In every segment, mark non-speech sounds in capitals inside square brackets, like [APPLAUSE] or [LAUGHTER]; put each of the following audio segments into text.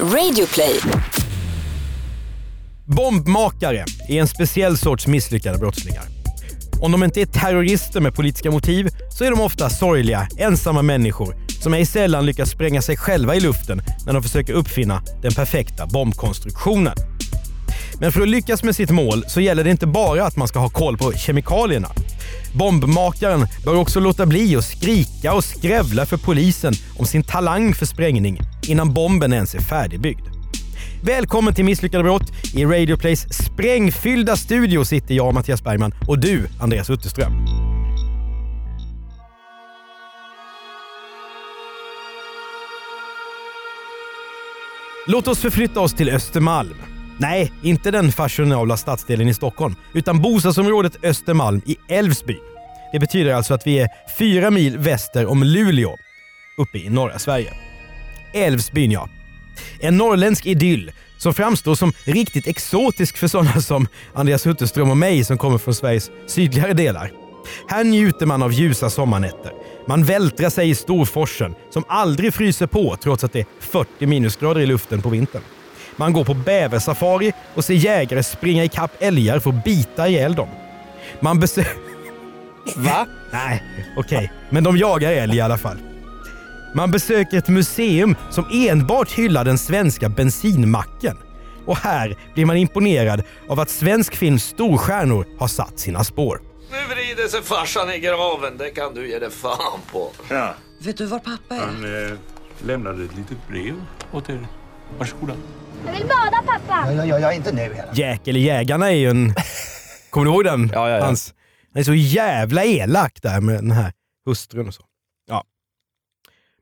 Radioplay. Bombmakare är en speciell sorts misslyckade brottslingar. Om de inte är terrorister med politiska motiv så är de ofta sorgliga, ensamma människor som ej sällan lyckas spränga sig själva i luften när de försöker uppfinna den perfekta bombkonstruktionen. Men för att lyckas med sitt mål så gäller det inte bara att man ska ha koll på kemikalierna. Bombmakaren bör också låta bli att skrika och skrävla för polisen om sin talang för sprängning innan bomben ens är färdigbyggd. Välkommen till Misslyckade brott. I Radio Plays sprängfyllda studio sitter jag, Mattias Bergman, och du, Andreas Utterström. Låt oss förflytta oss till Östermalm. Nej, inte den fashionabla stadsdelen i Stockholm, utan bostadsområdet Östermalm i Älvsbyn. Det betyder alltså att vi är fyra mil väster om Luleå, uppe i norra Sverige. Älvsbyn ja. En norrländsk idyll som framstår som riktigt exotisk för sådana som Andreas Hutterström och mig som kommer från Sveriges sydligare delar. Här njuter man av ljusa sommarnätter. Man vältrar sig i Storforsen som aldrig fryser på trots att det är 40 minusgrader i luften på vintern. Man går på bäversafari och ser jägare springa ikapp älgar för att bita ihjäl dem. Man besöker... Va? [LAUGHS] Nej, okej. Men de jagar älg i alla fall. Man besöker ett museum som enbart hyllar den svenska bensinmacken. Och här blir man imponerad av att svensk films storstjärnor har satt sina spår. Nu vrider sig farsan i graven, det kan du ge dig fan på. Ja, Vet du var pappa är? han eh, lämnade ett litet brev åt er. Varsågoda. Jag vill bada pappa. Ja, ja, ja, inte nu hela. Jack eller Jägarna är ju en... [LAUGHS] Kommer du ihåg den? Ja, ja, ja. Hans... Han är så jävla elak där med den här hustrun och så.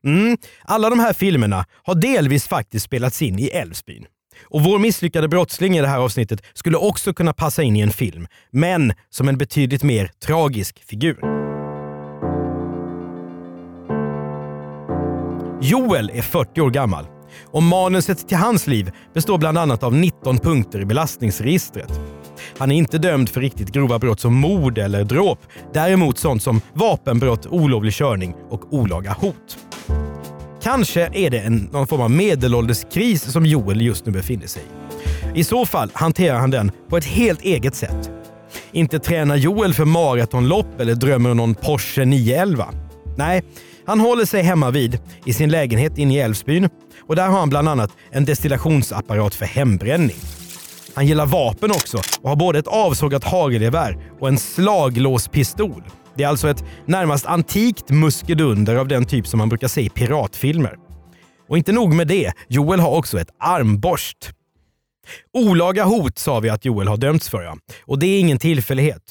Mm. Alla de här filmerna har delvis faktiskt spelats in i Älvsbyn. Och vår misslyckade brottsling i det här avsnittet skulle också kunna passa in i en film, men som en betydligt mer tragisk figur. Joel är 40 år gammal och manuset till hans liv består bland annat av 19 punkter i belastningsregistret. Han är inte dömd för riktigt grova brott som mord eller dråp. Däremot sånt som vapenbrott, olovlig körning och olaga hot. Kanske är det en, någon form av medelålderskris som Joel just nu befinner sig i. I så fall hanterar han den på ett helt eget sätt. Inte tränar Joel för maratonlopp eller drömmer om någon Porsche 911. Nej, han håller sig hemma vid i sin lägenhet inne i Älvsbyn och där har han bland annat en destillationsapparat för hembränning. Han gillar vapen också och har både ett avsågat hagelgevär och en slaglåspistol. Det är alltså ett närmast antikt muskedunder av den typ som man brukar se i piratfilmer. Och inte nog med det, Joel har också ett armborst. Olaga hot sa vi att Joel har dömts för ja. Och det är ingen tillfällighet.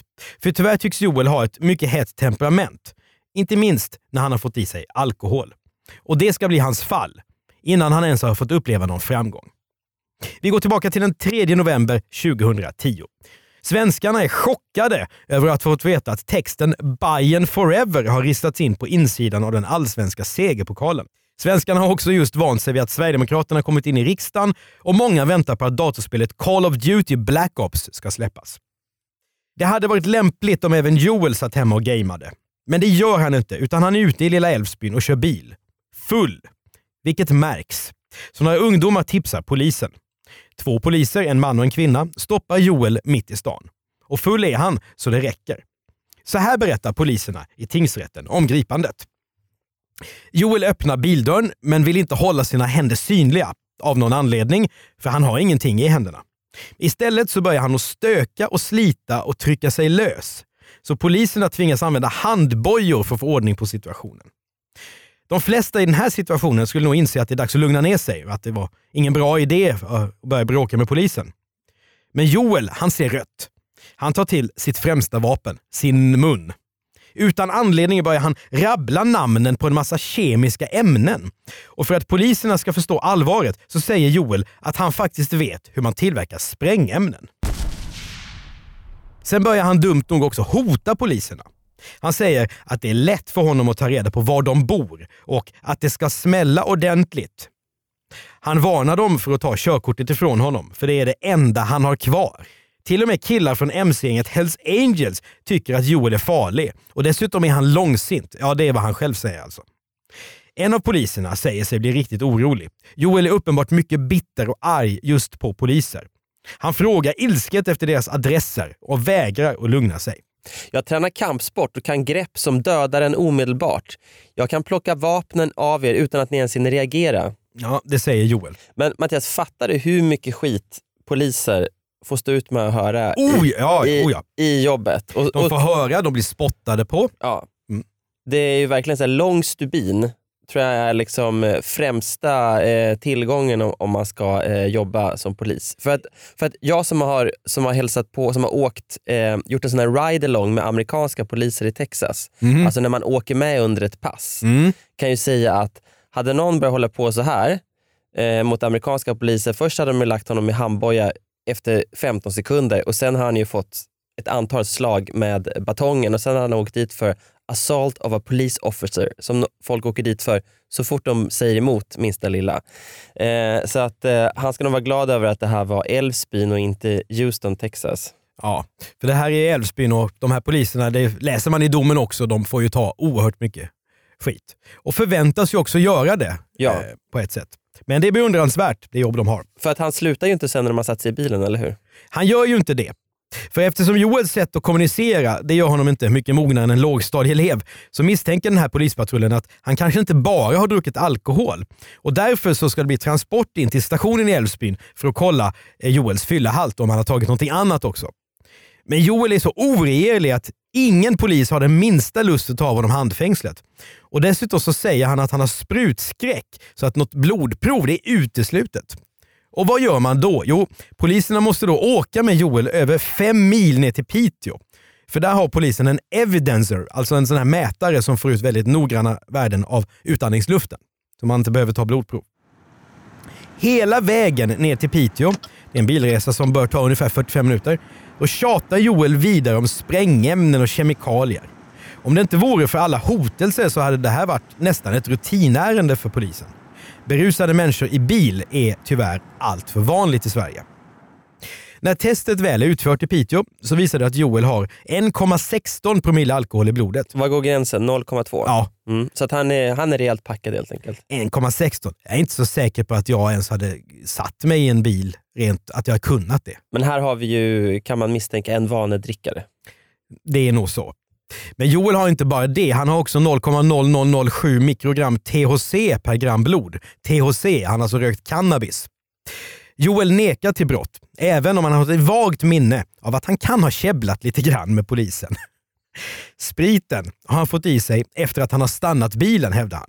För tyvärr tycks Joel ha ett mycket hett temperament. Inte minst när han har fått i sig alkohol. Och det ska bli hans fall, innan han ens har fått uppleva någon framgång. Vi går tillbaka till den 3 november 2010. Svenskarna är chockade över att ha fått veta att texten “Bayern forever” har ristats in på insidan av den allsvenska segerpokalen. Svenskarna har också just vant sig vid att Sverigedemokraterna kommit in i riksdagen och många väntar på att datorspelet Call of Duty Black Ops ska släppas. Det hade varit lämpligt om även Joel satt hemma och gameade. Men det gör han inte, utan han är ute i lilla Älvsbyn och kör bil. Full. Vilket märks. Så några ungdomar tipsar polisen. Två poliser, en man och en kvinna, stoppar Joel mitt i stan. Och full är han så det räcker. Så här berättar poliserna i tingsrätten om gripandet. Joel öppnar bildörren men vill inte hålla sina händer synliga av någon anledning, för han har ingenting i händerna. Istället så börjar han att stöka och slita och trycka sig lös. Så poliserna tvingas använda handbojor för att få ordning på situationen. De flesta i den här situationen skulle nog inse att det är dags att lugna ner sig och att det var ingen bra idé att börja bråka med polisen. Men Joel, han ser rött. Han tar till sitt främsta vapen, sin mun. Utan anledning börjar han rabbla namnen på en massa kemiska ämnen. Och för att poliserna ska förstå allvaret så säger Joel att han faktiskt vet hur man tillverkar sprängämnen. Sen börjar han dumt nog också hota poliserna. Han säger att det är lätt för honom att ta reda på var de bor och att det ska smälla ordentligt. Han varnar dem för att ta körkortet ifrån honom, för det är det enda han har kvar. Till och med killar från mc-gänget Hells Angels tycker att Joel är farlig och dessutom är han långsint. Ja, det är vad han själv säger alltså. En av poliserna säger sig bli riktigt orolig. Joel är uppenbart mycket bitter och arg just på poliser. Han frågar ilsket efter deras adresser och vägrar att lugna sig. Jag tränar kampsport och kan grepp som dödar en omedelbart. Jag kan plocka vapnen av er utan att ni ens hinner reagera. Ja, det säger Joel. Men Mattias, fattar du hur mycket skit poliser får stå ut med att höra Oh ja, i, oh ja. i jobbet? Och, De och, får höra, de blir spottade på. ja. Mm. Det är ju verkligen så här, lång stubin tror jag är liksom eh, främsta eh, tillgången om, om man ska eh, jobba som polis. För att, för att jag som har, som har hälsat på, som har åkt, eh, gjort en sån här ride-along med amerikanska poliser i Texas, Mhm. alltså när man åker med under ett pass, Mm. kan ju säga att hade någon börjat hålla på så här eh, mot amerikanska poliser, först hade de lagt honom i handboja efter 15 sekunder och sen har han ju fått ett antal slag med batongen och sen har han åkt dit för assault of a police officer som folk åker dit för så fort de säger emot minsta lilla. Eh, så att eh, han ska nog vara glad över att det här var Älvsbyn och inte Houston, Texas. Ja, för det här är Älvsbyn och de här poliserna, det läser man i domen också, de får ju ta oerhört mycket skit. Och förväntas ju också göra det Ja. eh, på ett sätt. Men det är beundransvärt, det jobb de har. För att han slutar ju inte sen när de har satt sig i bilen, eller hur? Han gör ju inte det. För eftersom Joels sätt att kommunicera, det gör honom inte mycket mognare än en lågstadieelev, så misstänker den här polispatrullen att han kanske inte bara har druckit alkohol. Och därför så ska det bli transport in till stationen i Älvsbyn för att kolla eh, Joels fyllehalt om han har tagit någonting annat också. Men Joel är så oregerlig att ingen polis har den minsta lust att ta av honom handfängslet. Och dessutom så säger han att han har sprutskräck, så att något blodprov det är uteslutet. Och vad gör man då? Jo, poliserna måste då åka med Joel över fem mil ner till Piteå. För där har polisen en evidencer, alltså en sån här mätare som får ut väldigt noggranna värden av utandningsluften. Så man inte behöver ta blodprov. Hela vägen ner till Piteå, det är en bilresa som bör ta ungefär 45 minuter, då tjatar Joel vidare om sprängämnen och kemikalier. Om det inte vore för alla hotelser så hade det här varit nästan ett rutinärende för polisen. Berusade människor i bil är tyvärr allt för vanligt i Sverige. När testet väl är utfört i Piteå så visar det att Joel har 1,16 promille alkohol i blodet. Var går gränsen? 0,2? Ja, Mm. Så att han är, han är rejält packad helt enkelt. 1,16. Jag är inte så säker på att jag ens hade satt mig i en bil, rent att jag kunnat det. Men här har vi ju, kan man misstänka, en vanedrickare. Det är nog så. Men Joel har inte bara det, han har också 0,0007 mikrogram THC per gram blod. THC, han har alltså rökt cannabis. Joel nekar till brott, även om han har ett vagt minne av att han kan ha käbblat lite grann med polisen. Spriten har han fått i sig efter att han har stannat bilen, hävdar han.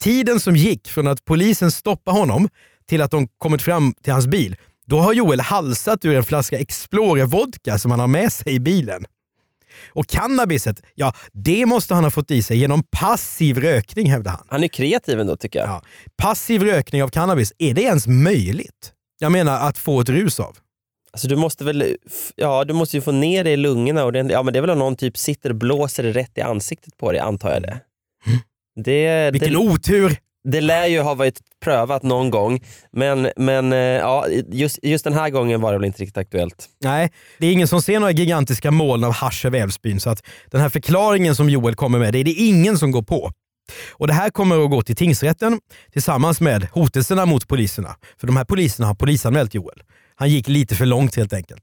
Tiden som gick från att polisen stoppade honom till att de kommit fram till hans bil, då har Joel halsat ur en flaska Explorer-vodka som han har med sig i bilen. Och cannabiset, ja det måste han ha fått i sig genom passiv rökning hävdar han. Han är kreativ ändå tycker jag. Ja. Passiv rökning av cannabis, är det ens möjligt? Jag menar att få ett rus av. Alltså du måste väl, ja du måste ju få ner det i lungorna och det, ja, men det är väl om någon typ sitter och blåser det rätt i ansiktet på dig, antar jag det. Det, Mm. Vilken det, otur! Det lär ju ha varit prövat någon gång, men, men eh, ja, just, just den här gången var det väl inte riktigt aktuellt. Nej, det är ingen som ser några gigantiska moln av hasch över Älvsbyn så att den här förklaringen som Joel kommer med, det är det ingen som går på. Och Det här kommer att gå till tingsrätten tillsammans med hotelserna mot poliserna. För de här poliserna har polisanmält Joel. Han gick lite för långt helt enkelt.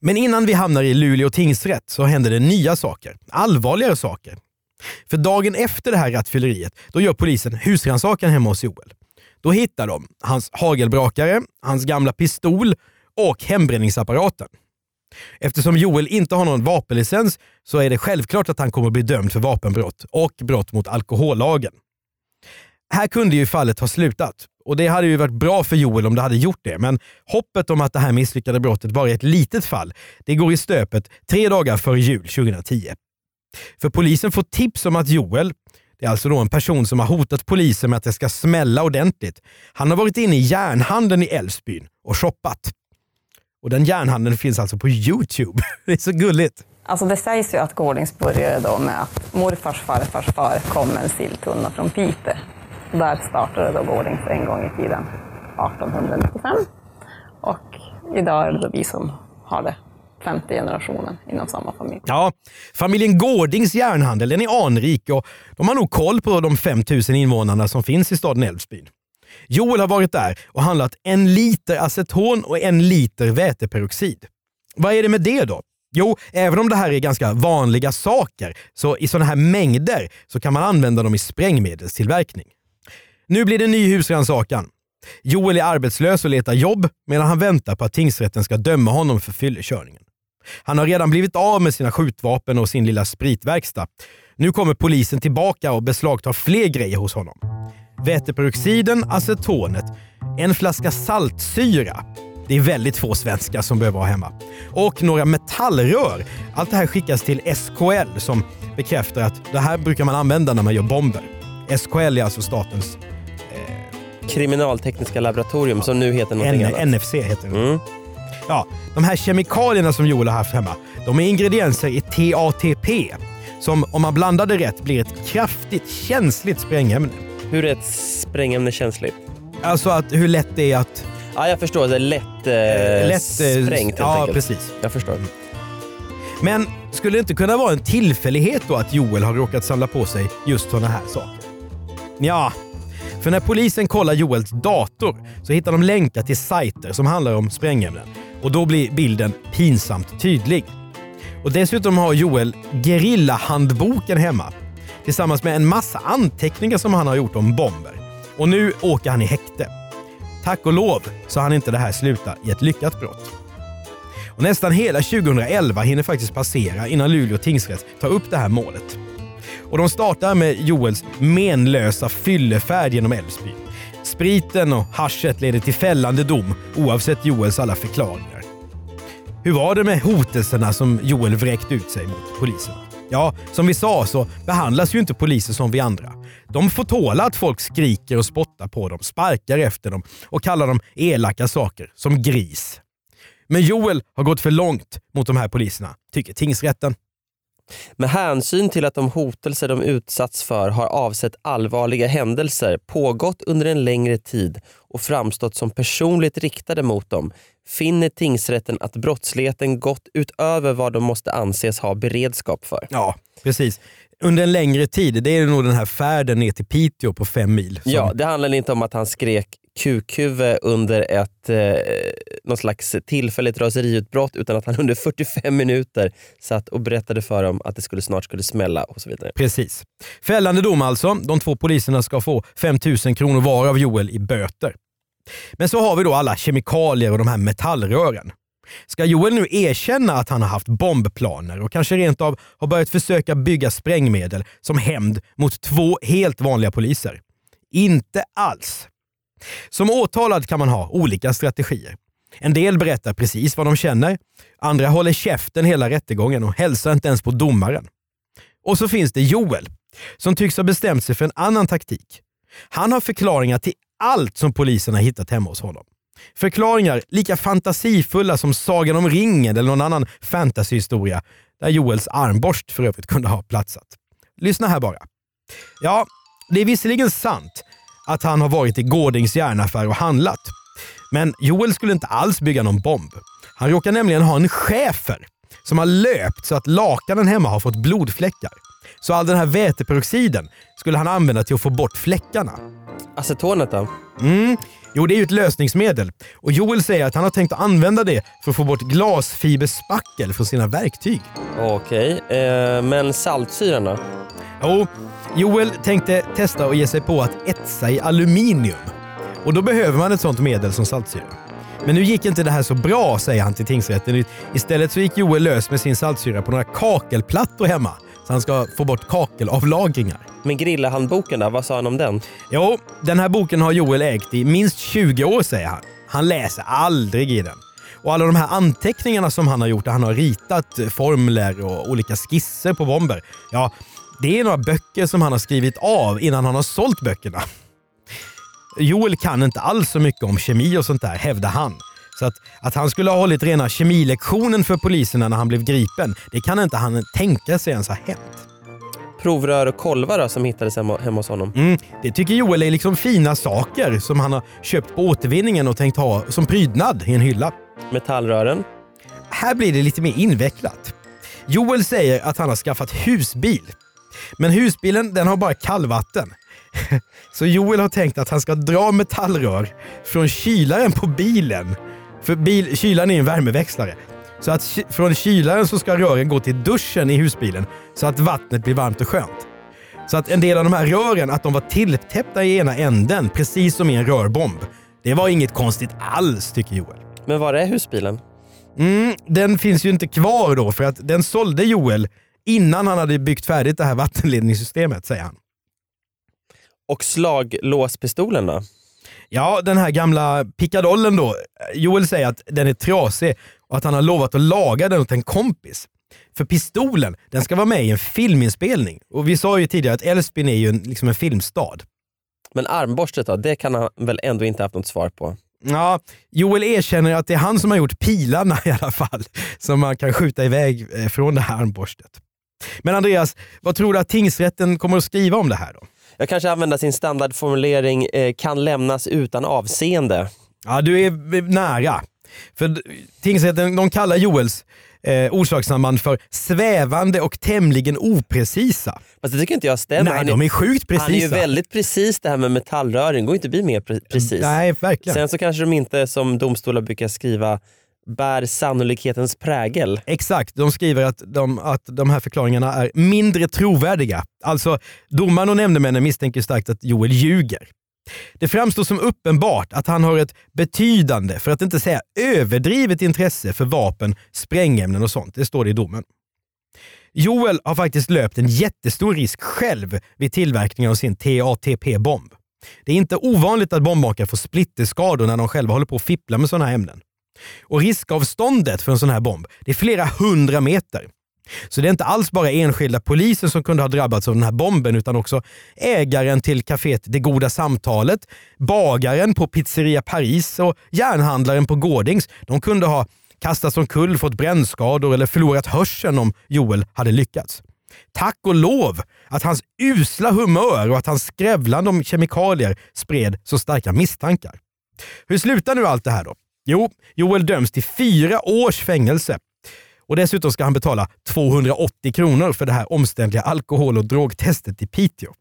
Men innan vi hamnar i Luleå tingsrätt så händer det nya saker. Allvarligare saker. För dagen efter det här rattfylleriet, då gör polisen husrannsakan hemma hos Joel. Då hittar de hans hagelbrakare, hans gamla pistol och hembränningsapparaten. Eftersom Joel inte har någon vapenlicens så är det självklart att han kommer att bli dömd för vapenbrott och brott mot alkohollagen. Här kunde ju fallet ha slutat och det hade ju varit bra för Joel om det hade gjort det. Men hoppet om att det här misslyckade brottet bara är ett litet fall, det går i stöpet tre dagar före jul 2010. För polisen får tips om att Joel, det är alltså då en person som har hotat polisen med att det ska smälla ordentligt. Han har varit inne i järnhandeln i Älvsbyn och shoppat. Och den järnhandeln finns alltså på Youtube. [LAUGHS] Det är så gulligt. Alltså det sägs ju att Gårdings började då med att morfars farfars far kom med en silltunna från Piteå. Där startade då Gårdings en gång i tiden, 1895. Och idag är det då vi som har det, femte generationen inom samma familj. Ja, familjen Gårdings järnhandel den är anrik och de har nog koll på de 5000 invånarna som finns i staden Älvsbyn. Joel har varit där och handlat en liter aceton och en liter väteperoxid. Vad är det med det då? Jo, även om det här är ganska vanliga saker, så i sådana här mängder så kan man använda dem i sprängmedelstillverkning. Nu blir det ny husrannsakan. Joel är arbetslös och letar jobb medan han väntar på att tingsrätten ska döma honom för fyllekörningen. Han har redan blivit av med sina skjutvapen och sin lilla spritverkstad. Nu kommer polisen tillbaka och beslagtar fler grejer hos honom. Väteperoxiden, acetonet, en flaska saltsyra. Det är väldigt få svenskar som behöver ha hemma. Och några metallrör. Allt det här skickas till SKL som bekräftar att det här brukar man använda när man gör bomber. SKL är alltså statens Kriminaltekniska laboratorium som nu heter någonting N- annat. NFC. Heter det. Mm. Ja, de här kemikalierna som Joel har haft hemma, de är ingredienser i TATP som om man blandar det rätt blir ett kraftigt känsligt sprängämne. Hur är ett sprängämne känsligt? Alltså att hur lätt det är att... Ja, jag förstår. Det är lätt, eh, lätt, eh, sprängt helt Ja, enkelt. precis. Jag förstår. Men skulle det inte kunna vara en tillfällighet då att Joel har råkat samla på sig just sådana här saker? Ja, för när polisen kollar Joels dator så hittar de länkar till sajter som handlar om sprängämnen. Och då blir bilden pinsamt tydlig. Och dessutom har Joel Gerillahandboken hemma tillsammans med en massa anteckningar som han har gjort om bomber. Och nu åker han i häkte. Tack och lov så han inte det här sluta i ett lyckat brott. Och nästan hela 2011 hinner faktiskt passera innan Luleå tingsrätt tar upp det här målet. Och de startar med Joels menlösa fyllefärd genom Älvsbyn. Spriten och haschet leder till fällande dom oavsett Joels alla förklaringar. Hur var det med hotelserna som Joel vräkt ut sig mot polisen? Ja, som vi sa så behandlas ju inte poliser som vi andra. De får tåla att folk skriker och spottar på dem, sparkar efter dem och kallar dem elaka saker som gris. Men Joel har gått för långt mot de här poliserna, tycker tingsrätten. Med hänsyn till att de hotelser de utsatts för har avsett allvarliga händelser, pågått under en längre tid och framstått som personligt riktade mot dem, finner tingsrätten att brottsligheten gått utöver vad de måste anses ha beredskap för. Ja, precis. Under en längre tid, det är nog den här färden ner till Piteå på fem mil. som- Ja, det handlar inte om att han skrek kukhuvud under ett eh, någon slags tillfälligt raseriutbrott utan att han under 45 minuter satt och berättade för dem att det skulle snart skulle smälla och så vidare. Precis. Fällande dom alltså. De två poliserna ska få 5 000 kronor var av Joel i böter. Men så har vi då alla kemikalier och de här metallrören. Ska Joel nu erkänna att han har haft bombplaner och kanske rent av har börjat försöka bygga sprängmedel som hämnd mot två helt vanliga poliser? Inte alls. Som åtalad kan man ha olika strategier. En del berättar precis vad de känner. Andra håller käften hela rättegången och hälsar inte ens på domaren. Och så finns det Joel, som tycks ha bestämt sig för en annan taktik. Han har förklaringar till allt som polisen har hittat hemma hos honom. Förklaringar lika fantasifulla som Sagan om ringen eller någon annan fantasyhistoria där Joels armborst för övrigt kunde ha platsat. Lyssna här bara. Ja, det är visserligen sant att han har varit i Gårdings järnaffär och handlat. Men Joel skulle inte alls bygga någon bomb. Han råkar nämligen ha en schäfer som har löpt så att lakanen hemma har fått blodfläckar. Så all den här väteperoxiden skulle han använda till att få bort fläckarna. Acetonet då? Mm. Jo, det är ju ett lösningsmedel. Och Joel säger att han har tänkt att använda det för att få bort glasfiberspackel från sina verktyg. Okej, eh, men saltsyran då? Jo, Joel tänkte testa att ge sig på att etsa i aluminium. Och då behöver man ett sånt medel som saltsyra. Men nu gick inte det här så bra, säger han till tingsrätten. Istället så gick Joel lös med sin saltsyra på några kakelplattor hemma. Så han ska få bort kakelavlagringar. Men Grillahandboken då, vad sa han om den? Jo, den här boken har Joel ägt i minst 20 år, säger han. Han läser aldrig i den. Och alla de här anteckningarna som han har gjort, där han har ritat formler och olika skisser på bomber. Ja, det är några böcker som han har skrivit av innan han har sålt böckerna. Joel kan inte alls så mycket om kemi och sånt där, hävdar han. Så att, att han skulle ha hållit rena kemilektionen för poliserna när han blev gripen, det kan inte han tänka sig ens ha hänt. Provrör och kolvar då, som hittades hemma, hemma hos honom. Mm, det tycker Joel är liksom fina saker som han har köpt på återvinningen och tänkt ha som prydnad i en hylla. Metallrören. Här blir det lite mer invecklat. Joel säger att han har skaffat husbil. Men husbilen den har bara kallvatten. [LAUGHS] Så Joel har tänkt att han ska dra metallrör från kylaren på bilen. För bil, kylaren är en värmeväxlare. Så att från kylaren så ska rören gå till duschen i husbilen så att vattnet blir varmt och skönt. Så att en del av de här rören, att de var tilltäppta i ena änden, precis som i en rörbomb. Det var inget konstigt alls, tycker Joel. Men var är husbilen? Mm, den finns ju inte kvar då för att den sålde Joel innan han hade byggt färdigt det här vattenledningssystemet, säger han. Och slaglåspistolen då? Ja, den här gamla pickadollen då. Joel säger att den är trasig och att han har lovat att laga den åt en kompis. För pistolen, den ska vara med i en filminspelning. Och vi sa ju tidigare att Älvsbyn är ju en, liksom en filmstad. Men armborstet då? Det kan han väl ändå inte haft något svar på? Ja, Joel erkänner att det är han som har gjort pilarna i alla fall, som man kan skjuta iväg eh, från det här armborstet. Men Andreas, vad tror du att tingsrätten kommer att skriva om det här då? Jag kanske använder sin standardformulering eh, kan lämnas utan avseende. Ja, du är nära. För tingsrätten de kallar Joels eh, orsakssamband för svävande och tämligen oprecisa. Fast det tycker inte jag stämmer. Nej, han, de är sjukt precisa. han är ju väldigt precis det här med metallrören. går inte att bli mer pre- precis. Nej, verkligen. Sen så kanske de inte som domstolar brukar skriva bär sannolikhetens prägel. Exakt, de skriver att de, att de här förklaringarna är mindre trovärdiga. Alltså, domaren och nämndemännen misstänker starkt att Joel ljuger. Det framstår som uppenbart att han har ett betydande, för att inte säga överdrivet intresse för vapen, sprängämnen och sånt. Det står det i domen. Joel har faktiskt löpt en jättestor risk själv vid tillverkningen av sin TATP-bomb. Det är inte ovanligt att bombmakare får splitterskador när de själva håller på att fippla med sådana här ämnen. Och riskavståndet för en sån här bomb det är flera hundra meter. Så det är inte alls bara enskilda poliser som kunde ha drabbats av den här bomben utan också ägaren till kaféet Det Goda Samtalet, bagaren på Pizzeria Paris och järnhandlaren på Gårdings. De kunde ha kastats omkull, fått brännskador eller förlorat hörseln om Joel hade lyckats. Tack och lov att hans usla humör och att hans skrävlande om kemikalier spred så starka misstankar. Hur slutar nu allt det här då? Jo, Joel döms till fyra års fängelse. Och Dessutom ska han betala 280 kronor för det här omständliga alkohol och drogtestet i Piteå.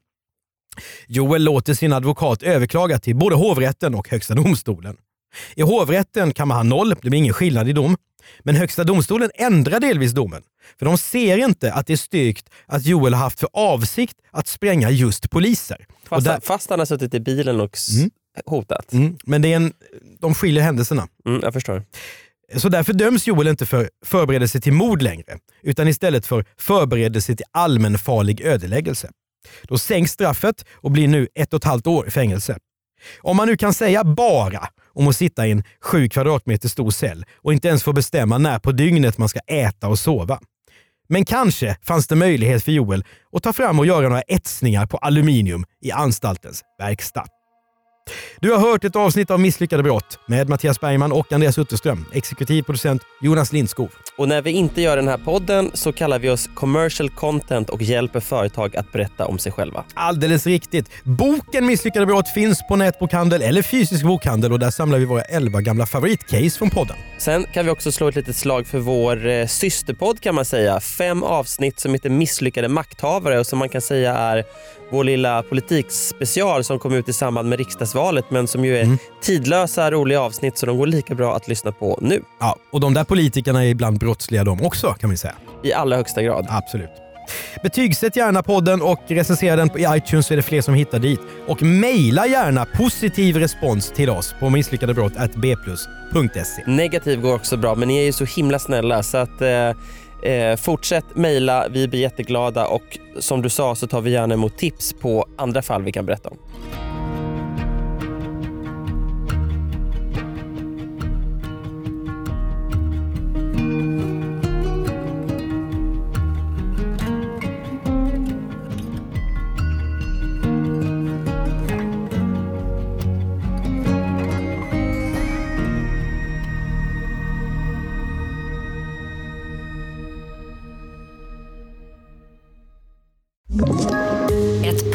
Joel låter sin advokat överklaga till både hovrätten och Högsta domstolen. I hovrätten kan man ha noll, det blir ingen skillnad i dom. Men Högsta domstolen ändrar delvis domen. För de ser inte att det är styrkt att Joel har haft för avsikt att spränga just poliser. Fast, där- fast han har suttit i bilen och Mm. Hotat. Mm, men det är en, de skiljer händelserna. Mm, jag förstår. Så därför döms Joel inte för förberedelse till mord längre, utan istället för förberedelse till allmänfarlig ödeläggelse. Då sänks straffet och blir nu ett och ett halvt år i fängelse. Om man nu kan säga bara om att sitta i en sju kvadratmeter stor cell och inte ens få bestämma när på dygnet man ska äta och sova. Men kanske fanns det möjlighet för Joel att ta fram och göra några etsningar på aluminium i anstaltens verkstad. Du har hört ett avsnitt av Misslyckade brott med Mattias Bergman och Andreas Utterström, exekutiv producent Jonas Lindskov. Och när vi inte gör den här podden så kallar vi oss commercial content och hjälper företag att berätta om sig själva. Alldeles riktigt. Boken Misslyckade brott finns på nätbokhandel eller fysisk bokhandel och där samlar vi våra 11 gamla favoritcase från podden. Sen kan vi också slå ett litet slag för vår eh, systerpodd kan man säga. Fem avsnitt som heter Misslyckade makthavare och som man kan säga är vår lilla politikspecial som kom ut i samband med riksdagsvalet men som ju är Mm. tidlösa, roliga avsnitt så de går lika bra att lyssna på nu. Ja, och de där politikerna är ibland brottsliga de också kan vi säga. I allra högsta grad. Absolut. Betygsätt gärna podden och recensera den i iTunes så är det fler som hittar dit. Och mejla gärna positiv respons till oss på misslyckadebrott.bplus.se. Negativ går också bra men ni är ju så himla snälla så att eh, Eh, fortsätt mejla, vi blir jätteglada och som du sa så tar vi gärna emot tips på andra fall vi kan berätta om. Mm.